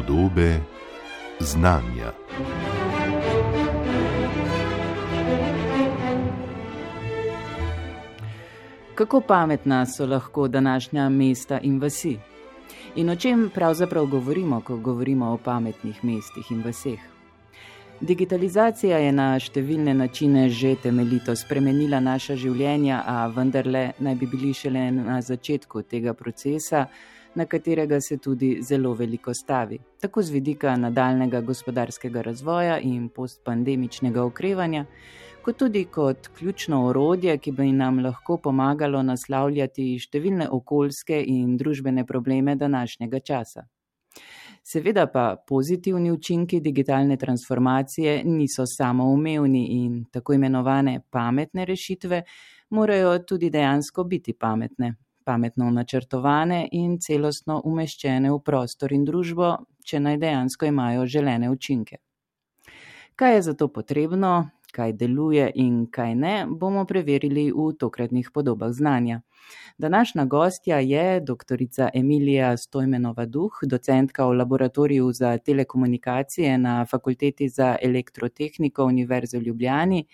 Podobe znanja. Kako pametna so lahko današnja mesta in vasi? In o čem pravzaprav govorimo, ko govorimo o pametnih mestih in vaseh? Digitalizacija je na številne načine že temeljito spremenila naša življenja, a vendarle naj bi bili šele na začetku tega procesa, na katerega se tudi zelo veliko stavi, tako z vidika nadaljnega gospodarskega razvoja in postpandemičnega okrevanja, kot tudi kot ključno orodje, ki bi nam lahko pomagalo naslavljati številne okoljske in družbene probleme današnjega časa. Seveda pa pozitivni učinki digitalne transformacije niso samoumevni in tako imenovane pametne rešitve morajo tudi dejansko biti pametne, pametno načrtovane in celostno umeščene v prostor in družbo, če naj dejansko imajo želene učinke. Kaj je zato potrebno, kaj deluje in kaj ne, bomo preverili v tokratnih podobah znanja. Današnja gostja je dr. Emilija Stojmenova Duh, docentka v laboratoriju za telekomunikacije na Fakulteti za elektrotehniko Univerze v Ljubljani,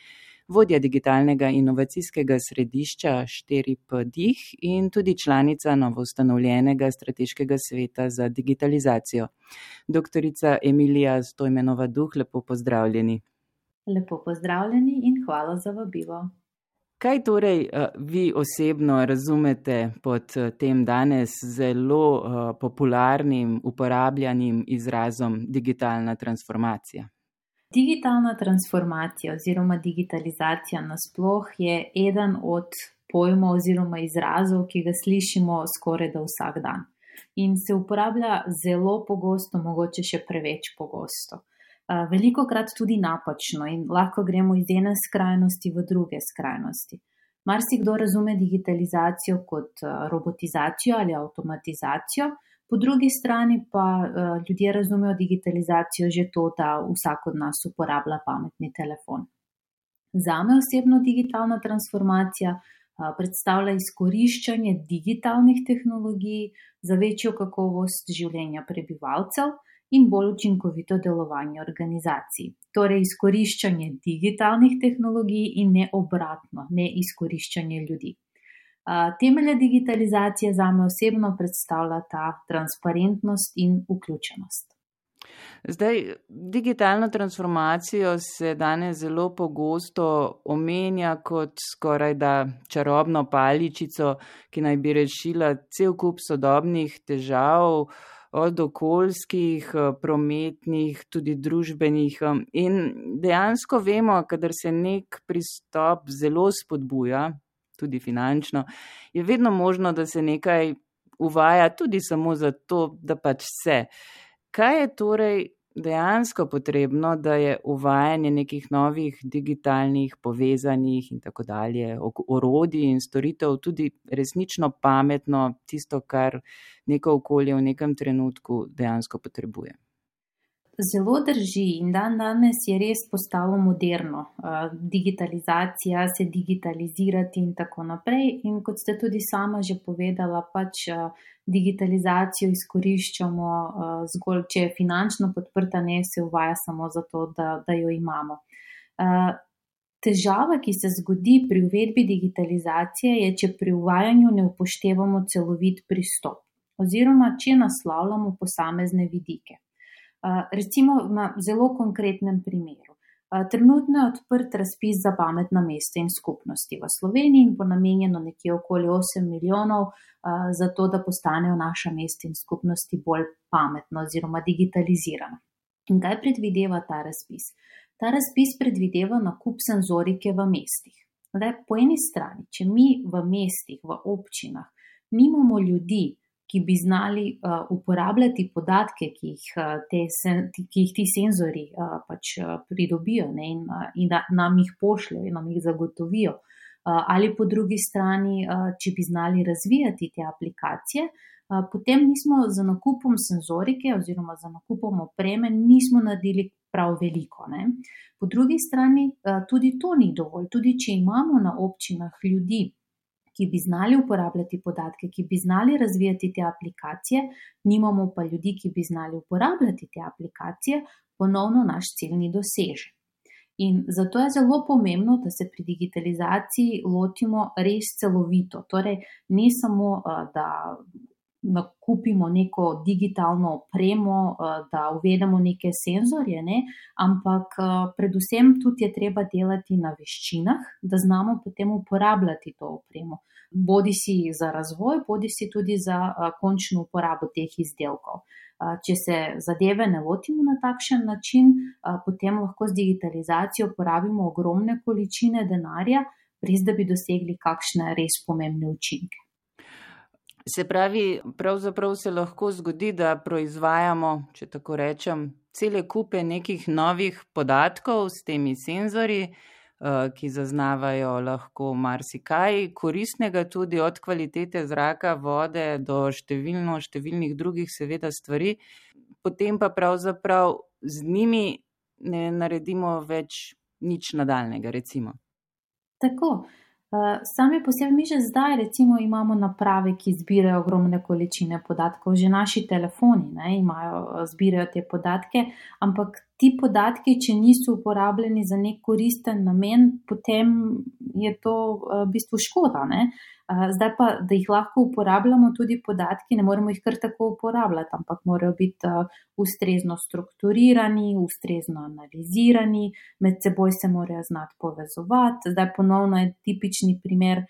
vodja digitalnega inovacijskega središča 4PDIH in tudi članica novoustanovljenega strateškega sveta za digitalizacijo. Doktorica Emilija Stojmenova Duh, lepo pozdravljeni. Lepo pozdravljeni in hvala za vabilo. Kaj torej vi osebno razumete pod tem danes zelo popularnim, uporabljanim izrazom digitalna transformacija? Digitalna transformacija oziroma digitalizacija nasploh je eden od pojmov oziroma izrazov, ki ga slišimo skoraj da vsak dan. In se uporablja zelo pogosto, mogoče še preveč pogosto. Veliko krat tudi napačno in lahko gremo iz ene skrajnosti v druge skrajnosti. Marsikdo razume digitalizacijo kot robotizacijo ali avtomatizacijo, po drugi strani pa ljudje razumejo digitalizacijo že to, da vsak od nas uporablja pametni telefon. Zame osebno digitalna transformacija predstavlja izkoriščanje digitalnih tehnologij za večjo kakovost življenja prebivalcev in bolj učinkovito delovanje organizacij. Torej izkoriščanje digitalnih tehnologij in ne obratno, ne izkoriščanje ljudi. Temelje digitalizacije zame osebno predstavljata transparentnost in vključenost. Zdaj, digitalno transformacijo se danes zelo pogosto omenja kot skorajda čarobno paličico, ki naj bi rešila cel kup sodobnih težav, od okoljskih, prometnih, tudi družbenih, in dejansko vemo, kadar se neki pristop zelo spodbuja, tudi finančno, je vedno možno, da se nekaj uvaja tudi samo zato, da pač se. Kaj je torej dejansko potrebno, da je uvajanje nekih novih digitalnih, povezanih in tako dalje orodij in storitev tudi resnično pametno, tisto, kar neko okolje v nekem trenutku dejansko potrebuje? Zelo drži in dandanes je res postalo moderno. Digitalizacija, se digitalizirati in tako naprej. In kot ste tudi sama že povedala, pač digitalizacijo izkoriščamo zgolj, če je finančno podprta, ne se uvaja samo zato, da, da jo imamo. Težava, ki se zgodi pri uvedbi digitalizacije, je, če pri uvajanju ne upoštevamo celovit pristop oziroma če naslavljamo posamezne vidike. Recimo na zelo konkretnem primeru. Trenutno je odprt razpis za pametna mesta in skupnosti v Sloveniji in bo namenjeno nekje okoli osem milijonov za to, da postanejo naša mesta in skupnosti bolj pametna oziroma digitalizirana. In kaj predvideva ta razpis? Ta razpis predvideva nakup senzorike v mestih. Zdaj, po eni strani, če mi v mestih, v občinah nimamo ljudi, ki bi znali uporabljati podatke, ki jih, te ki jih ti senzorji pač pridobijo, ne, in, in da nam jih pošljejo in nam jih zagotovijo. Ali po drugi strani, če bi znali razvijati te aplikacije, potem nismo z nakupom senzorike oziroma z nakupom opreme nismo naredili prav veliko, ne. Po drugi strani tudi to ni dovolj, tudi če imamo na občinah ljudi, ki bi znali uporabljati podatke, ki bi znali razvijati te aplikacije, nimamo pa ljudi, ki bi znali uporabljati te aplikacije, ponovno naš cilj ni dosežen. In zato je zelo pomembno, da se pri digitalizaciji lotimo res celovito. Torej, ne samo, da nakupimo neko digitalno opremo, eh, da uvedemo neke senzorje, ne? ampak eh, predvsem tudi je treba delati na veščinah, da znamo potem uporabljati to opremo. Bodi si za razvoj, bodi si tudi za eh, končno uporabo teh izdelkov. Če se zadeve ne lotimo na takšen način, potem lahko z digitalizacijo porabimo ogromne količine denarja, brez da bi dosegli kakšne res pomembne učinke. Se pravi, pravzaprav se lahko zgodi, da proizvajamo, če tako rečem, cele kupe nekih novih podatkov s temi senzori, eh, ki zaznavajo lahko marsikaj, koristnega tudi od kvalitete zraka, vode do številno, številnih drugih, seveda, stvari, potem pa pravzaprav z njimi ne naredimo več nič nadaljnega, recimo. Tako. Eh, sami posebej mi že zdaj, recimo, imamo naprave, ki zbirajo ogromne količine podatkov, že naši telefoni ne, imajo, zbirajo te podatke, ampak ti podatki, če niso uporabljeni za nek koristen namen, potem je to eh, v bistvu škoda. Ne? Zdaj pa, da jih lahko uporabljamo, tudi podatki, ne moremo jih kar tako uporabljati, ampak morajo biti ustrezno strukturirani, ustrezno analizirani, med seboj se morajo znati povezovati. Zdaj ponovno je tipični primer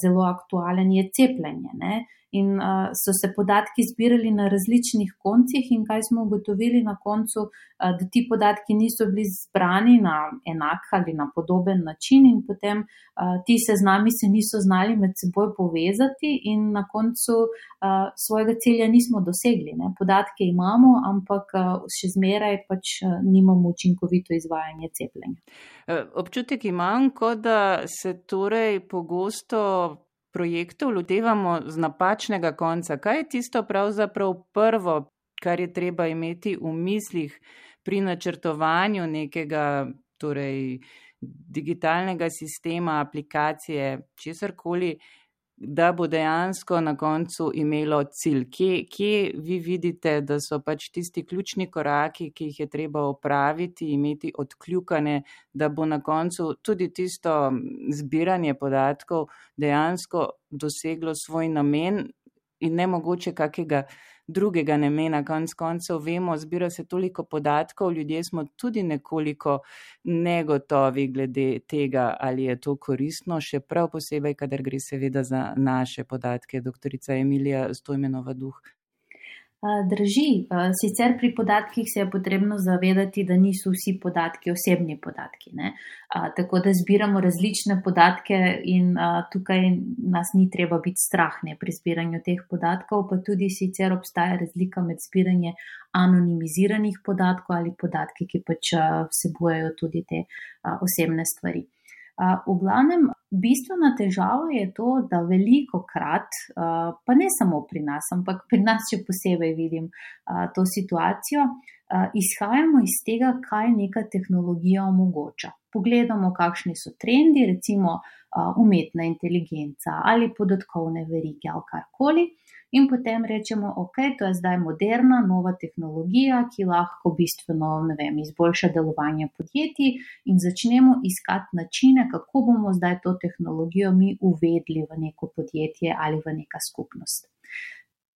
zelo aktualen, je cepljenje. Ne? In uh, so se podatki zbirali na različnih koncih, in kaj smo ugotovili na koncu, uh, da ti podatki niso bili zbrani na enak ali na podoben način, in potem uh, ti seznami se niso znali med seboj povezati, in na koncu uh, svojega cilja nismo dosegli. Ne? Podatke imamo, ampak uh, še zmeraj pač uh, nimamo učinkovito izvajanje cepljenja. Občutek imam, kot da se torej pogosto projektov lotevamo z napačnega konca. Kaj je tisto pravzaprav prvo, kar je treba imeti v mislih pri načrtovanju nekega torej, digitalnega sistema, aplikacije, česar koli, da bo dejansko na koncu imelo cilj. Kje, kje vi vidite, da so pač tisti ključni koraki, ki jih je treba opraviti, imeti odkljukane, da bo na koncu tudi tisto zbiranje podatkov dejansko doseglo svoj namen in ne mogoče kakega drugega namena. Konc koncev vemo, zbira se toliko podatkov, ljudje smo tudi nekoliko negotovi glede tega, ali je to koristno, še prav posebej, kadar gre seveda za naše podatke. Doktorica Emilija Stojmenova Duh. Drži, sicer pri podatkih se je potrebno zavedati, da niso vsi podatki osebni podatki. Ne? Tako da zbiramo različne podatke in tukaj nas ni treba biti strah ne, pri zbiranju teh podatkov, pa tudi sicer obstaja razlika med zbiranjem anonimiziranih podatkov ali podatki, ki pač vsebujejo tudi te osebne stvari. V glavnem, bistvena težava je to, da veliko krat, pa ne samo pri nas, ampak pri nas še posebej vidim to situacijo, izhajamo iz tega, kaj neka tehnologija omogoča. Pogledamo, kakšni so trendi, recimo umetna inteligenca ali podatkovne verige ali karkoli in potem rečemo, ok, to je zdaj moderna, nova tehnologija, ki lahko bistveno vem, izboljša delovanje podjetij in začnemo iskati načine, kako bomo zdaj to tehnologijo mi uvedli v neko podjetje ali v neka skupnost.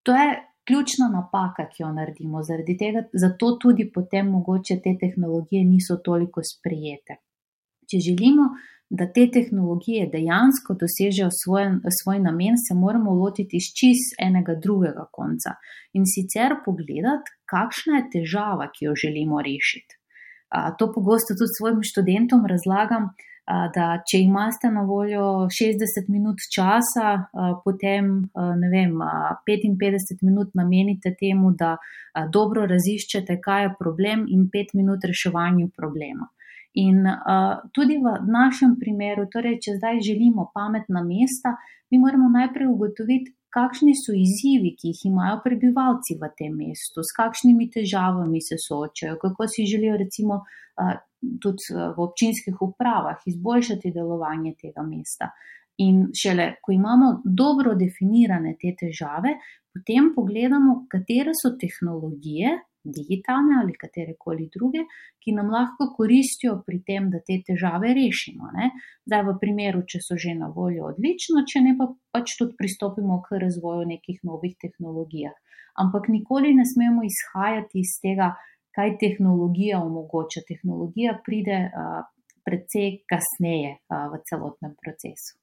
To je ključna napaka, ki jo naredimo, zaradi tega, zato tudi potem mogoče te tehnologije niso toliko sprijete. Če želimo da te tehnologije dejansko dosežejo svoj, svoj namen, se moramo lotiti iz čist enega drugega konca in sicer pogledati, kakšna je težava, ki jo želimo rešiti. To pogosto tudi svojim študentom razlagam, da če imate na voljo 60 minut časa, potem vem, 55 minut namenite temu, da dobro raziščete, kaj je problem, in 5 minut reševanju problema. In uh, tudi v našem primeru, torej, če zdaj želimo pametna mesta, mi moramo najprej ugotoviti, kakšni so izzivi, ki jih imajo prebivalci v tem mestu, s kakšnimi težavami se soočajo, kako si želijo, recimo, uh, tudi v občinskih upravah izboljšati delovanje tega mesta. In šele, ko imamo dobro definirane te težave, potem pogledamo, katere so tehnologije, digitalne ali katere koli druge, ki nam lahko koristijo pri tem, da te težave rešimo. Ne? Zdaj, v primeru, če so že na voljo, odlično, če ne pa pač tudi pristopimo k razvoju nekih novih tehnologij. Ampak nikoli ne smemo izhajati iz tega, kaj tehnologija omogoča. Tehnologija pride uh, precej kasneje uh, v celotnem procesu.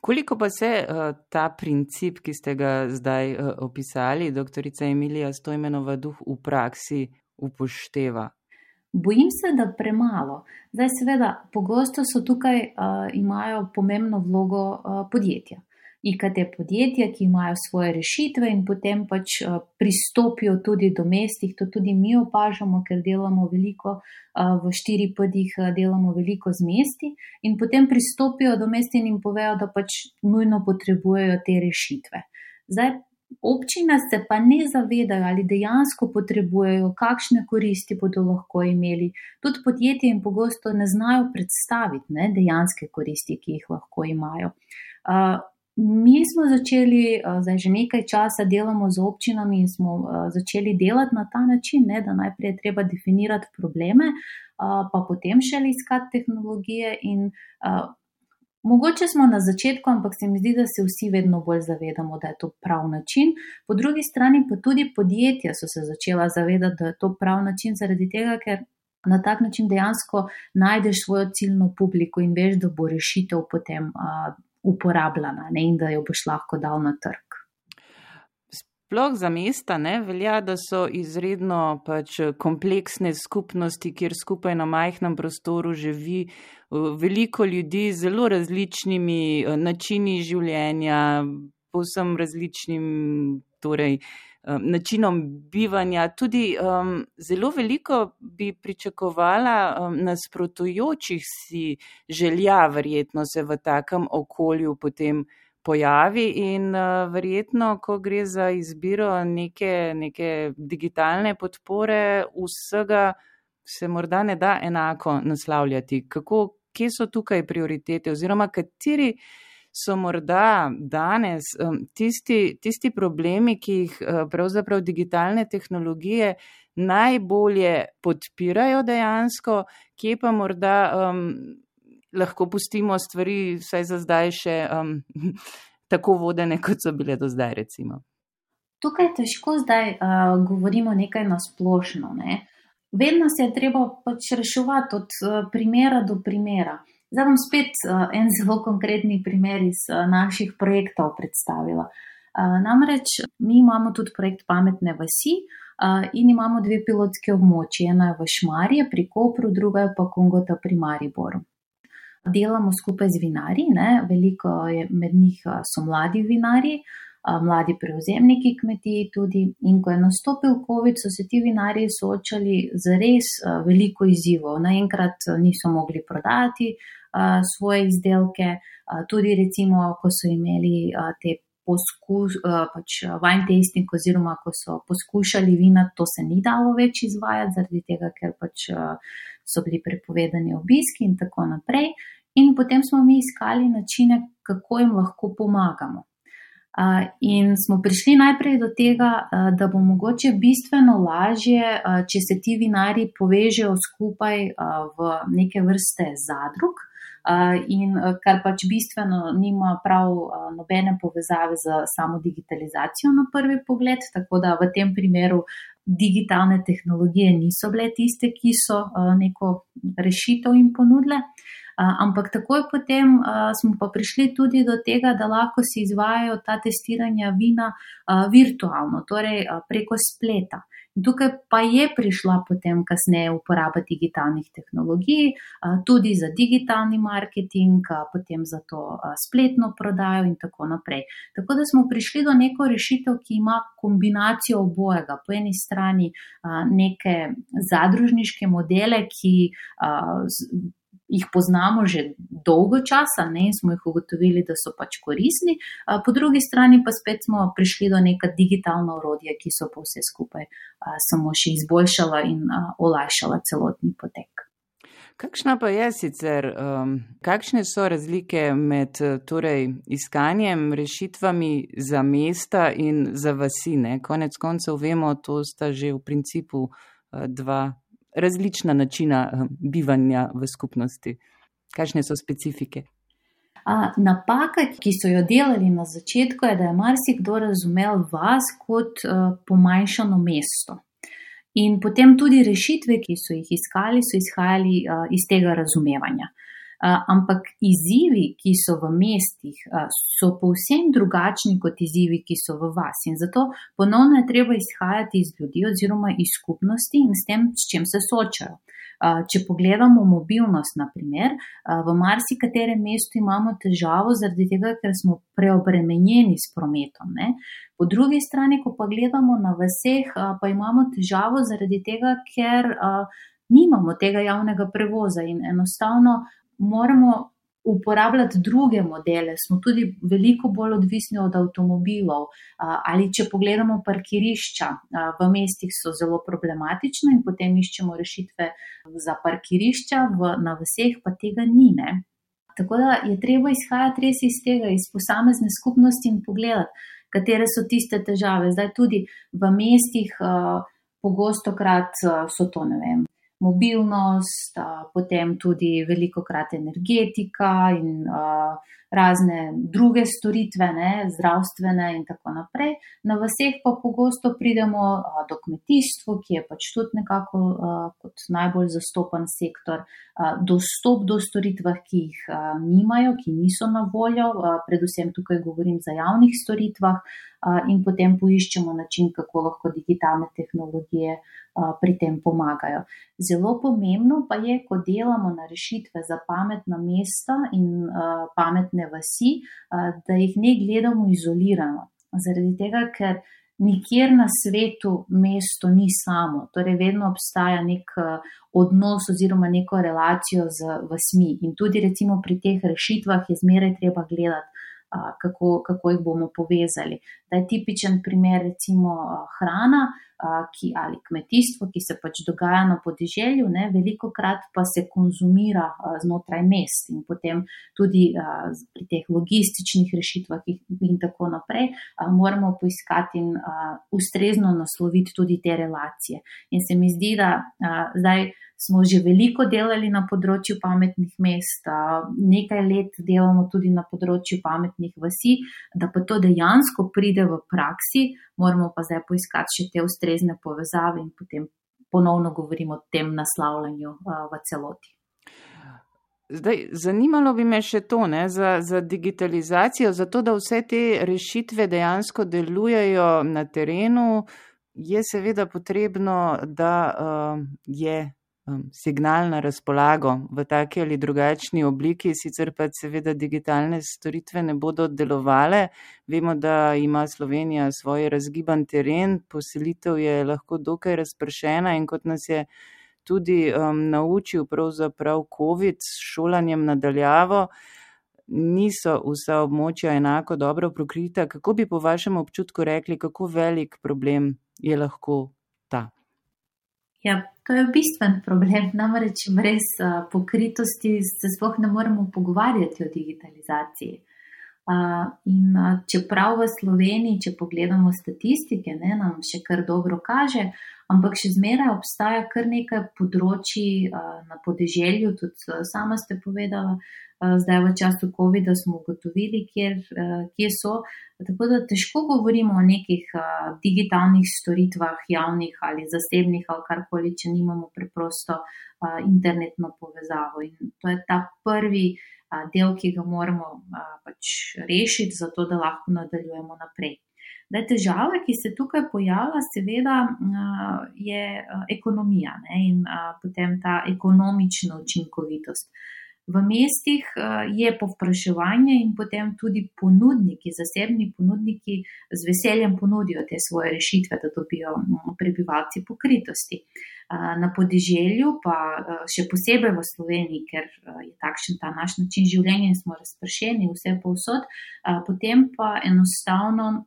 Koliko pa se uh, ta princip, ki ste ga zdaj uh, opisali, doktorica Emilija Stojmenova, duh v praksi upošteva? Bojim se, da premalo. Zdaj, seveda, pogosto so tukaj, uh, imajo pomembno vlogo uh, podjetja. IKT podjetja, ki imajo svoje rešitve in potem pač eh, pristopijo tudi do mestih. To tudi mi opažamo, ker delamo veliko eh, v štiri podjih, eh, delamo veliko z mesti in potem pristopijo do mest in jim povejo, da pač nujno potrebujejo te rešitve. Zdaj, občina se pa ne zavedajo, ali dejansko potrebujejo, kakšne koristi bodo lahko imeli. Tudi podjetje jim pogosto ne znajo predstaviti ne, dejanske koristi, ki jih lahko imajo. Uh, Mi smo začeli, eh, zdaj že nekaj časa delamo z občinami in smo eh, začeli delati na ta način, ne, da najprej je treba definirati probleme, eh, pa potem še iskati tehnologije. In, mogoče smo na začetku, ampak se mi zdi, da se vsi vedno bolj zavedamo, da je to prav način. Po drugi strani pa tudi podjetja so se začela zavedati, da je to prav način, zaradi tega, ker. Na tak način dejansko najdeš svojo ciljno publiko in veš, da bo rešitev potem uh, uporabljena ne, in da jo boš lahko dal na trg. Sploh za mesta ne, velja, da so izredno pač kompleksne skupnosti, kjer skupaj na majhnem prostoru živi veliko ljudi z zelo različnimi eh, načini življenja, povsem različnim torej, Um, načinom bivanja. Tudi um, zelo veliko bi pričakovala um, nasprotujočih si želja, verjetno se v takem okolju potem pojavi in uh, verjetno, ko gre za izbiro neke, neke digitalne podpore, vsega se morda ne da enako naslavljati. Kako, kje so tukaj prioritete oziroma kateri so morda danes um, tisti, tisti problemi, ki jih uh, pravzaprav digitalne tehnologije najbolje podpirajo dejansko, kje pa morda um, lahko pustimo stvari, vsaj za zdaj, še um, tako vodene, kot so bile do zdaj. Recimo. Tukaj težko zdaj uh, govorimo nekaj na splošno. Ne? Vedno se je treba pač reševati od uh, primera do primera. Zdaj bom spet uh, en zelo konkretni primer iz uh, naših projektov predstavila. Uh, namreč mi imamo tudi projekt Pametne vasi in imamo dve pilotske območje. Ena je v Šmarje pri Kopru, druga je pa Kongota pri Mariboru. Delamo skupaj z vinarji, ne? veliko je med njih so mladi vinarji, mladi prevzemniki kmetij tudi. In ko je nastopil COVID, so se ti vinarji soočali z res veliko izzivov. Naenkrat niso mogli prodati, svoje izdelke, tudi recimo, ko so imeli te poskus, pač wine tasting oziroma ko so poskušali vina, to se ni dalo več izvajati, zaradi tega, ker pač so bili prepovedani obiski in tako naprej. In potem smo mi iskali načine, kako jim lahko pomagamo. In smo prišli najprej do tega, da bo mogoče bistveno lažje, če se ti vinari povežejo skupaj v neke vrste zadrug, in kar pač bistveno nima prav nobene povezave z samo digitalizacijo na prvi pogled, tako da v tem primeru digitalne tehnologije niso bile tiste, ki so neko rešitev jim ponudile. Ampak takoj potem smo pa prišli tudi do tega, da lahko si izvajajo ta testiranja vina virtualno, torej preko spleta. Tukaj pa je prišla potem kasneje uporaba digitalnih tehnologij, tudi za digitalni marketing, potem za to spletno prodajo in tako naprej. Tako da smo prišli do neko rešitev, ki ima kombinacijo obojega. Po eni strani neke zadružniške modele, ki jih poznamo že dolgo časa ne, in smo jih ugotovili, da so pač koristni, po drugi strani pa spet smo prišli do neka digitalna urodja, ki so pa vse skupaj samo še izboljšala in olajšala celotni potek. Kakšna pa je sicer, um, kakšne so razlike med torej, iskanjem rešitvami za mesta in za vasine? Konec koncev vemo, to sta že v principu uh, dva različna načina uh, bivanja v skupnosti. Kakšne so specifike? A, napaka, ki so jo delali na začetku, je, da je marsikdo razumel vas kot uh, pomanjšano mesto. In potem tudi rešitve, ki so jih iskali, so izhajali uh, iz tega razumevanja. Uh, ampak izzivi, ki so v mestih, so povsem drugačni kot izzivi, ki so v vas. In zato ponovno je treba izhajati iz ljudi oziroma iz skupnosti in s tem, s čim se soočajo. Če pogledamo mobilnost, naprimer, v marsikaterem mestu imamo težavo zaradi tega, ker smo preobremenjeni s prometom. Ne? Po drugi strani, ko pa gledamo na vseh, pa imamo težavo zaradi tega, ker nimamo tega javnega prevoza in enostavno moramo uporabljati druge modele, smo tudi veliko bolj odvisni od avtomobilov. Ali če pogledamo parkirišča, v mestih so zelo problematične in potem iščemo rešitve za parkirišča, v, na vseh pa tega ni. Ne? Tako da je treba izhajati res iz tega, iz posamezne skupnosti in pogledati, katere so tiste težave. Zdaj tudi v mestih. Pogosto krat so to, ne vem, mobilnost, potem tudi veliko krat energetika in razne druge storitve, ne, zdravstvene in tako naprej. Na vseh pa pogosto pridemo do kmetijstva, ki je pač tudi nekako kot najbolj zastopan sektor, dostop do storitev, ki jih nimajo, ki niso na voljo, predvsem tukaj govorim za javnih storitvah, in potem poiščemo način, kako lahko digitalne tehnologije pri tem pomagajo. Zelo pomembno pa je, ko delamo na rešitve za pametna mesta in pametne vasi, da jih ne gledamo izolirano. Zaradi tega, ker nikjer na svetu mesto ni samo, torej vedno obstaja nek odnos oziroma neko relacijo z vasmi. In tudi recimo pri teh rešitvah je zmeraj treba gledati kako, kako jih bomo povezali. Da je tipičen primer, recimo, hrana ki, ali kmetijstvo, ki se pač dogaja na podeželju, ne, veliko krat pa se konzumira znotraj mest in potem tudi pri teh logističnih rešitvah in tako naprej moramo poiskati in ustrezno nasloviti tudi te relacije. In se mi zdi, da zdaj smo že veliko delali na področju pametnih mest, nekaj let delamo tudi na področju pametnih vasi, da pa to dejansko pride v praksi, moramo pa zdaj poiskati še te ustrezne povezave in potem ponovno govorimo o tem naslavljanju v celoti. Zdaj, zanimalo bi me še to, ne, za, za digitalizacijo, zato da vse te rešitve dejansko delujejo na terenu, je seveda potrebno, da uh, je signal na razpolago v taki ali drugačni obliki, sicer pa seveda digitalne storitve ne bodo delovale. Vemo, da ima Slovenija svoj razgiban teren, poselitev je lahko dokaj razpršena in kot nas je tudi um, naučil pravzaprav COVID s šolanjem nadaljavo, niso vsa območja enako dobro prokrita. Kako bi po vašem občutku rekli, kako velik problem je lahko? Ja, to je bistven problem. Namreč brez pokritosti se sploh ne moremo pogovarjati o digitalizaciji. In čeprav v Sloveniji, če pogledamo statistike, ne, nam še kar dobro kaže, ampak še zmeraj obstaja kar nekaj področji na podeželju, tudi sama ste povedala, zdaj v času COVID-a smo ugotovili, kjer, kje so. Tako da težko govorimo o nekih digitalnih storitvah, javnih ali zasebnih ali karkoli, če nimamo preprosto internetno povezavo. In to je ta prvi del, ki ga moramo pač rešiti, zato da lahko nadaljujemo naprej. Da težava, ki se tukaj pojavlja, seveda je ekonomija ne? in potem ta ekonomična učinkovitost. V mestih eh, je povpraševanje in potem tudi ponudniki, zasebni ponudniki z veseljem ponudijo te svoje rešitve, da dobijo mm, prebivalci pokritosti. Eh, na podeželju, pa eh, še posebej v Sloveniji, ker je takšen ta naš način življenja in smo razpršeni vse povsod, potem pa enostavno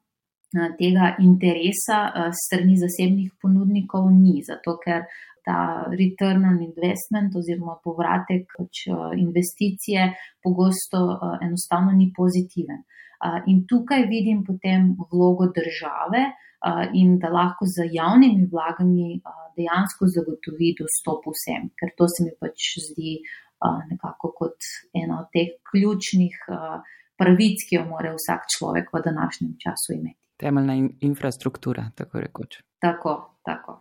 tega interesa strani zasebnih ponudnikov ni, zato ker ta return on investment oziroma povratek pač, investicije pogosto enostavno ni pozitiven. In tukaj vidim potem vlogo države in da lahko z javnimi vlaganji dejansko zagotovi dostop vsem, ker to se mi pač zdi nekako kot ena od teh ključnih pravic, ki jo mora vsak človek v današnjem času imeti. Temeljna in infrastruktura, tako rekoč. Tako, tako.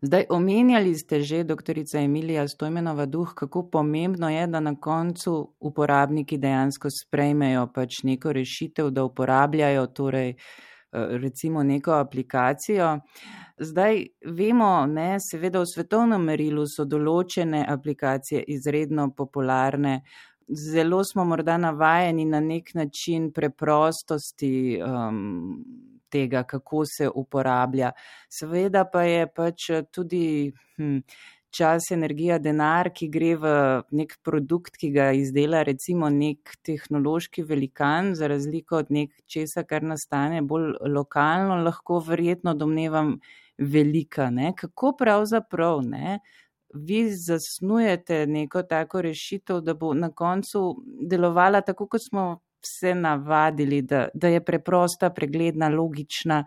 Zdaj, omenjali ste že, doktorica Emilija Stojmenova Duh, kako pomembno je, da na koncu uporabniki dejansko sprejmejo pač neko rešitev, da uporabljajo torej recimo neko aplikacijo. Zdaj vemo, ne, seveda v svetovnem merilu so določene aplikacije izredno popularne. Zelo smo morda navajeni na nek način preprostosti um, tega, kako se uporablja. Seveda pa je pač tudi hm, čas, energija, denar, ki gre v nek produkt, ki ga izdela recimo nek tehnološki velikan, za razliko od nek česa, kar nastane bolj lokalno, lahko verjetno domnevam velika. Ne? Kako pravzaprav ne? vi zasnujete neko tako rešitev, da bo na koncu delovala tako, kot smo se navadili, da, da je preprosta, pregledna, logična.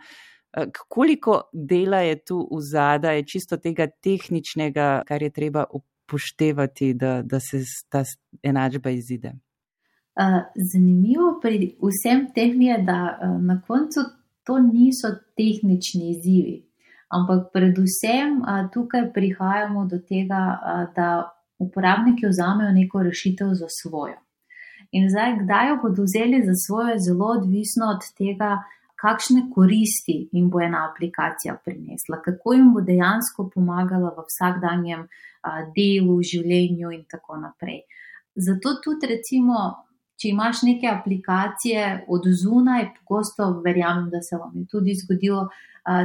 Eh, koliko dela je tu v zadaj, čisto tega tehničnega, kar je treba upoštevati, da, da se ta enačba izide? Eh, zanimivo pri vsem tem je, da eh, na koncu to niso tehnični izzivi, ampak predvsem tukaj prihajamo do tega, da uporabniki vzamejo neko rešitev za svojo. In zdaj, kdaj jo bodo vzeli za svojo, je zelo odvisno od tega, kakšne koristi jim bo ena aplikacija prinesla, kako jim bo dejansko pomagala v vsakdanjem delu, življenju in tako naprej. Zato tudi, recimo, če imaš neke aplikacije od zunaj, pogosto verjamem, da se vam je tudi zgodilo,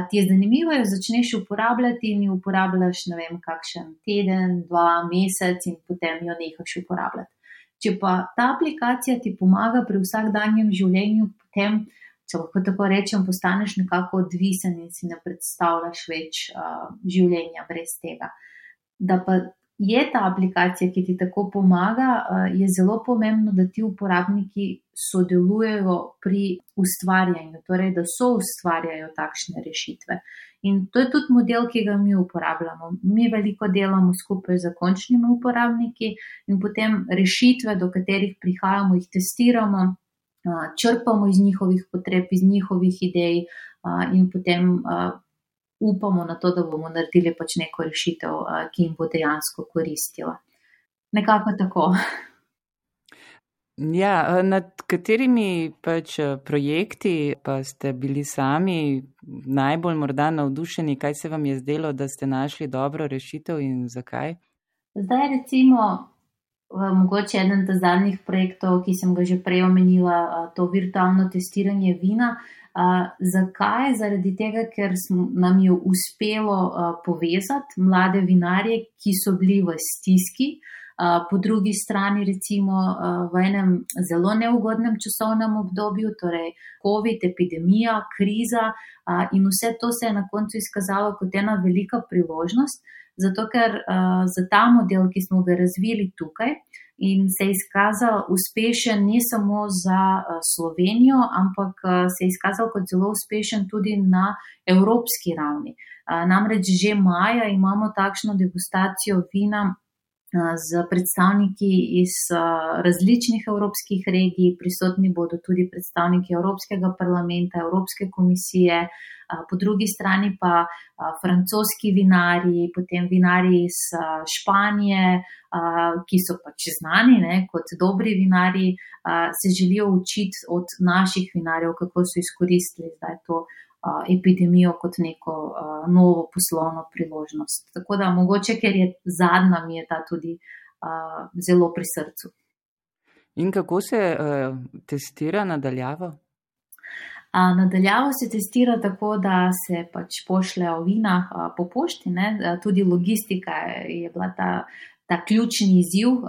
ti je zanimivo, jo začneš uporabljati in jo uporabljaš, ne vem, kakšen teden, dva, mesec in potem jo nehaš uporabljati. Če pa ta aplikacija ti pomaga pri vsakdanjem življenju, potem če lahko tako rečem, postaneš nekako odvisen in si ne predstavljaš več uh, življenja brez tega. Da pa je ta aplikacija, ki ti tako pomaga, uh, je zelo pomembno, da ti uporabniki sodelujejo pri ustvarjanju, torej da so ustvarjajo takšne rešitve. In to je tudi model, ki ga mi uporabljamo. Mi veliko delamo skupaj z končnimi uporabniki in potem rešitve, do katerih prihajamo, jih testiramo črpamo iz njihovih potreb, iz njihovih idej in potem upamo na to, da bomo naredili pač neko rešitev, ki jim bo dejansko koristila. Nekako tako. Ja, nad katerimi pač projekti pa ste bili sami najbolj morda navdušeni, kaj se vam je zdelo, da ste našli dobro rešitev in zakaj? Zdaj recimo mogoče eden od zadnjih projektov, ki sem ga že prej omenila, to virtualno testiranje vina. Zakaj? Zaradi tega, ker nam je uspelo povezati mlade vinarje, ki so bili v stiski. Po drugi strani, recimo v enem zelo neugodnem časovnem obdobju, torej COVID, epidemija, kriza, in vse to se je na koncu izkazalo kot ena velika priložnost, zato ker uh, za ta model, ki smo ga razvili tukaj in se je izkazal uspešen ne samo za uh, Slovenijo, ampak uh, se je izkazal kot zelo uspešen tudi na evropski ravni. Uh, namreč že maja imamo takšno degustacijo vina z predstavniki iz različnih evropskih regij, prisotni bodo tudi predstavniki Evropskega parlamenta, Evropske komisije, po drugi strani pa francoski vinari, potem vinari iz Španije, ki so pač znani ne, kot dobri vinari, se želijo učiti od naših vinarjev, kako so izkoristili zdaj to epidemijo kot neko novo poslovno priložnost. Tako da mogoče, ker je zadnja, mi je ta tudi zelo pri srcu. In kako se testira nadaljavo? Nadaljavo se testira tako, da se pač pošljejo vina po pošti, ne? tudi logistika je bila ta, ta ključni izziv,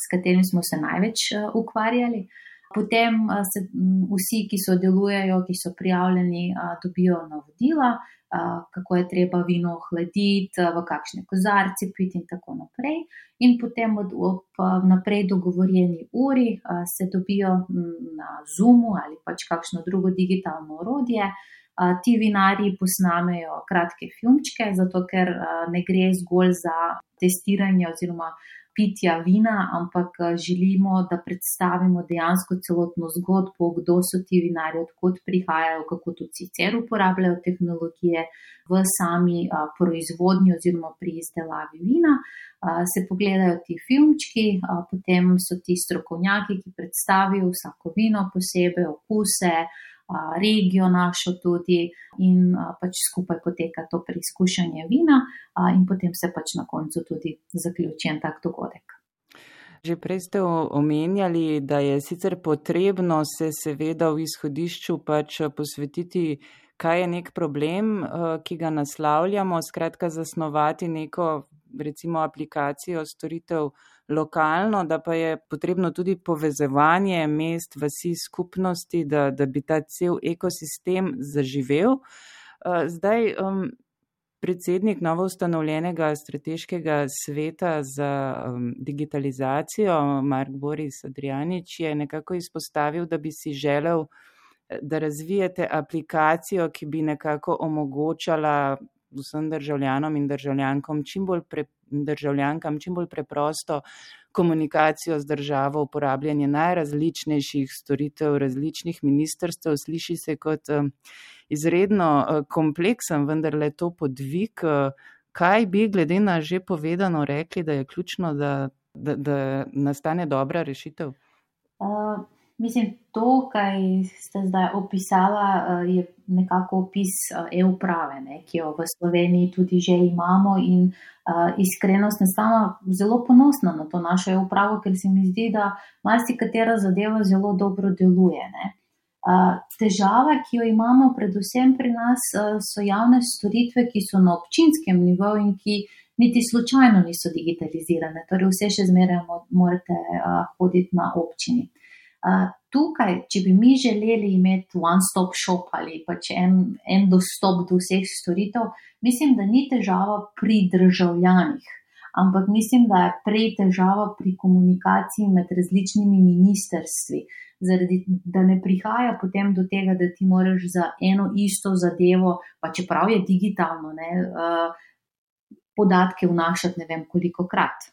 s katerim smo se največ ukvarjali. Potem se vsi, ki sodelujejo, ki so prijavljeni, dobijo navodila, kako je treba vino ohladiti, v kakšne kozarce piti in tako naprej. In potem ob naprej dogovorjeni uri se dobijo na Zoomu ali pač kakšno drugo digitalno orodje. Ti vinari posnamejo kratke filmčke, zato ker ne gre zgolj za testiranje oziroma pitja vina, ampak želimo, da predstavimo dejansko celotno zgodbo, kdo so ti vinari, odkot prihajajo, kako tudi sicer uporabljajo tehnologije v sami proizvodnji oziroma pri izdelavi vina. Se pogledajo ti filmčki, potem so ti strokovnjaki, ki predstavijo vsako vino posebej, okuse, regijo našo tudi in pač skupaj poteka to preizkušanje vina in potem se pač na koncu tudi zaključi en tak dogodek. Že prej ste omenjali, da je sicer potrebno se seveda v izhodišču pač posvetiti, kaj je nek problem, ki ga naslavljamo, skratka zasnovati neko recimo aplikacijo storitev lokalno, da pa je potrebno tudi povezovanje mest, vasi, skupnosti, da, da bi ta cel ekosistem zaživel. Eh, zdaj, um, predsednik novo ustanovljenega strateškega sveta za um, digitalizacijo, Mark Boris Adrianič, je nekako izpostavil, da bi si želel, eh, da razvijete aplikacijo, ki bi nekako omogočala vsem državljanom in državljankom čim bolj pre, državljankam čim bolj preprosto komunikacijo z državo, uporabljanje najrazličnejših storitev različnih ministrstev. Sliši se kot um, izredno uh, kompleksen, vendar le to podvig. Uh, kaj bi glede na že povedano rekli, da je ključno, da, da, da nastane dobra rešitev? Uh, Mislim, to, kar ste zdaj opisala, eh, je nekako opis eh, e-uprave, ki jo v Sloveniji tudi že imamo. In uh, iskreno sem sama zelo ponosna na to našo e-upravo, ker se mi zdi, da marsikatera zadeva zelo dobro deluje. Uh, težava, ki jo imamo, predvsem pri nas, uh, so javne storitve, ki so na občinskem nivoju in ki niti slučajno niso digitalizirane. Torej, vse še zmeraj morate uh, hoditi na občini. Uh, tukaj, če bi mi želeli imeti one-stop shop ali pač en, en dostop do vseh storitev, mislim, da ni težava pri državljanih, ampak mislim, da je prej težava pri komunikaciji med različnimi ministrstvi. Zaradi da ne prihaja potem do tega, da ti moraš za eno isto zadevo, pa čeprav je digitalno, ne, uh, podatke vnašati ne vem koliko krat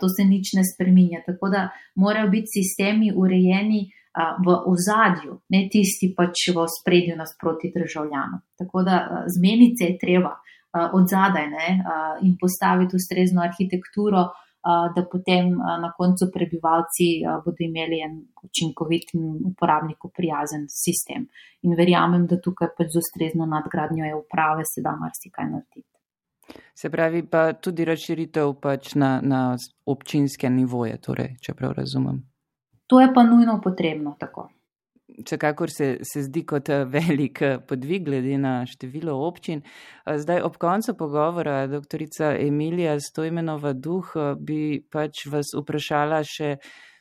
to se nič ne spreminja. Tako da morajo biti sistemi urejeni v ozadju, ne tisti pač v spredju nasproti državljanom. Tako da zmeniti se je treba od zadaj ne, in postaviti ustrezno arhitekturo, da potem na koncu prebivalci bodo imeli en učinkovit in uporabniku prijazen sistem. In verjamem, da tukaj pač z ustrezno nadgradnjo je uprave se da marsikaj narediti. Se pravi, pa tudi razširitev pač na, na občinske nivoje, torej, če prav razumem. To je pa nujno potrebno tako. Vsekakor se, se zdi kot eh, velik eh, podvig glede na število občin. Eh, zdaj, ob koncu pogovora, doktorica Emilija Stojmenova Duh, bi pač vas vprašala še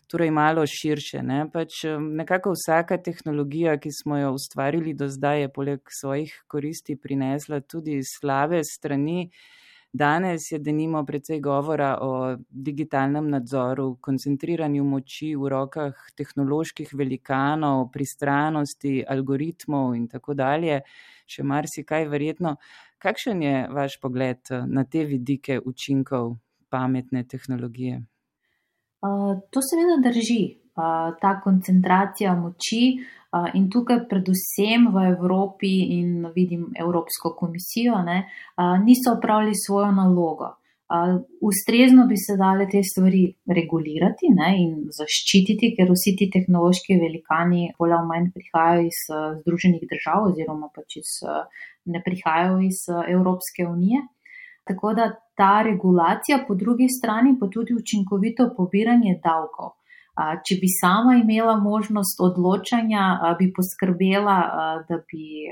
torej malo širše. Ne? Pač nekako vsaka tehnologija, ki smo jo ustvarili do zdaj, je poleg svojih koristi prinesla tudi slabe strani. Danes je denimo precej govora o digitalnem nadzoru, koncentriranju moči v rokah tehnoloških velikanov, pristranosti algoritmov in tako dalje, še marsikaj verjetno. Kakšen je vaš pogled na te vidike učinkov pametne tehnologije? To seveda drži, ta koncentracija moči in tukaj predvsem v Evropi in vidim Evropsko komisijo, ne, niso opravili svojo nalogo. Ustrezno bi se dale te stvari regulirati ne, in zaščititi, ker vsi ti tehnološki velikani bolj ali manj prihajajo iz Združenih držav oziroma pač iz, ne prihajajo iz Evropske unije. Tako da ta regulacija, po drugi strani pa tudi učinkovito pobiranje davkov. Če bi sama imela možnost odločanja, bi poskrbela, da bi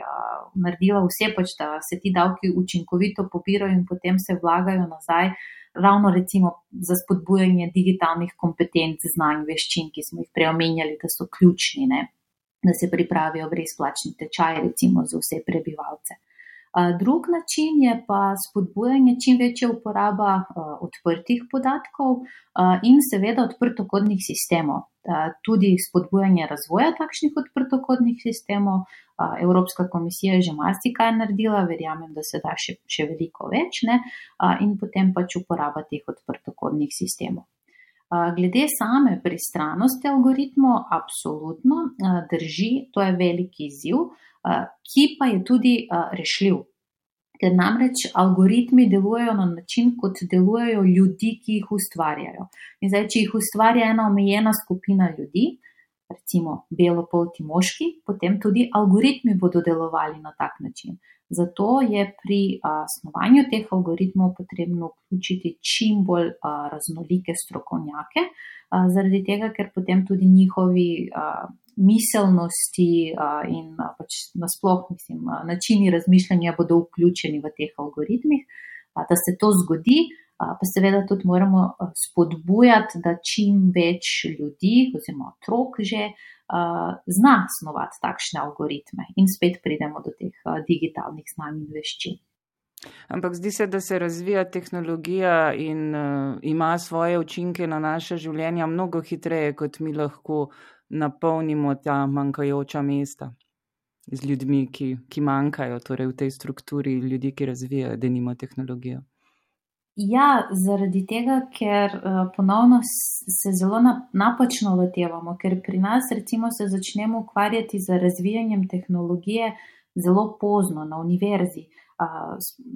naredila vse, pač, da se ti davki učinkovito pobirajo in potem se vlagajo nazaj ravno recimo za spodbujanje digitalnih kompetenc, znanj, veščin, ki smo jih preomenjali, da so ključni, ne? da se pripravijo brezplačni tečaj, recimo za vse prebivalce. Drug način je pa spodbujanje čim večje uporaba odprtih podatkov in seveda odprtokodnih sistemov. Tudi spodbujanje razvoja takšnih odprtokodnih sistemov. Evropska komisija je že marsikaj naredila, verjamem, da se da še, še veliko več, ne? in potem pač uporaba teh odprtokodnih sistemov. Glede same pristranosti algoritmov, absolutno drži, to je veliki izziv ki pa je tudi rešljiv. Ker namreč algoritmi delujejo na način, kot delujejo ljudi, ki jih ustvarjajo. In zdaj, če jih ustvarja ena omejena skupina ljudi, recimo belopolti moški, potem tudi algoritmi bodo delovali na tak način. Zato je pri snovanju teh algoritmov potrebno vključiti čim bolj raznolike strokovnjake, zaradi tega, ker potem tudi njihovi miselnosti in pač nasploh, mislim, načini razmišljanja bodo vključeni v teh algoritmih. Da se to zgodi, pa seveda tudi moramo spodbujati, da čim več ljudi, oziroma otrok, že zna snovati takšne algoritme, in spet pridemo do teh digitalnih znanj in veščin. Ampak zdi se, da se razvija tehnologija in uh, ima svoje učinke na naše življenja mnogo hitreje, kot mi lahko napolnimo ta manjkajoča mesta z ljudmi, ki, ki manjkajo torej v tej strukturi ljudi, ki razvijajo denimo tehnologijo. Ja, zaradi tega, ker uh, ponovno se zelo napačno lotevamo, ker pri nas recimo se začnemo ukvarjati z razvijanjem tehnologije zelo pozno na univerzi. Uh,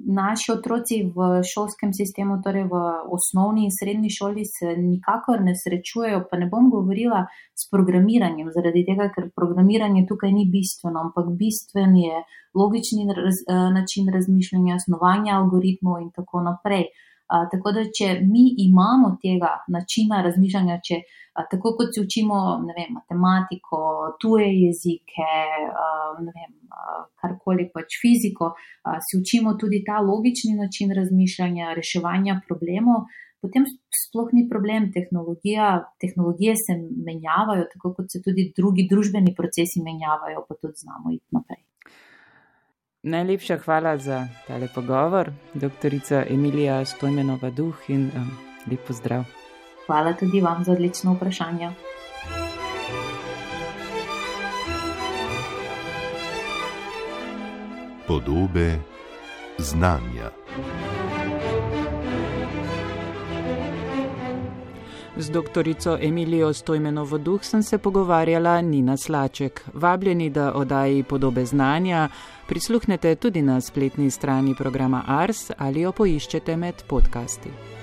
naši otroci v šolskem sistemu, torej v osnovni in srednji šoli, se nikakor ne srečujejo, pa ne bom govorila s programiranjem, zaradi tega, ker programiranje tukaj ni bistveno, ampak bistven je logični raz, način razmišljanja, snovanja algoritmov in tako naprej. A, tako da, če mi imamo tega načina razmišljanja, če a, tako kot se učimo vem, matematiko, tuje jezike, a, vem, karkoli pač fiziko, si učimo tudi ta logični način razmišljanja, reševanja problemov, potem sploh ni problem. Tehnologija, tehnologije se menjavajo, tako kot se tudi drugi družbeni procesi menjavajo, pa tudi znamo iti naprej. Najlepša hvala za tale pogovor, doktorica Emilija Stojmenova Duh in um, lep pozdrav. Hvala tudi vam za odlično vprašanje. Podobe znanja. Z doktorico Emilijo Stojmenovo duh sem se pogovarjala Nina Slaček. Vabljeni, da oddaji podobe znanja prisluhnete tudi na spletni strani programa Ars ali jo poiščete med podcasti.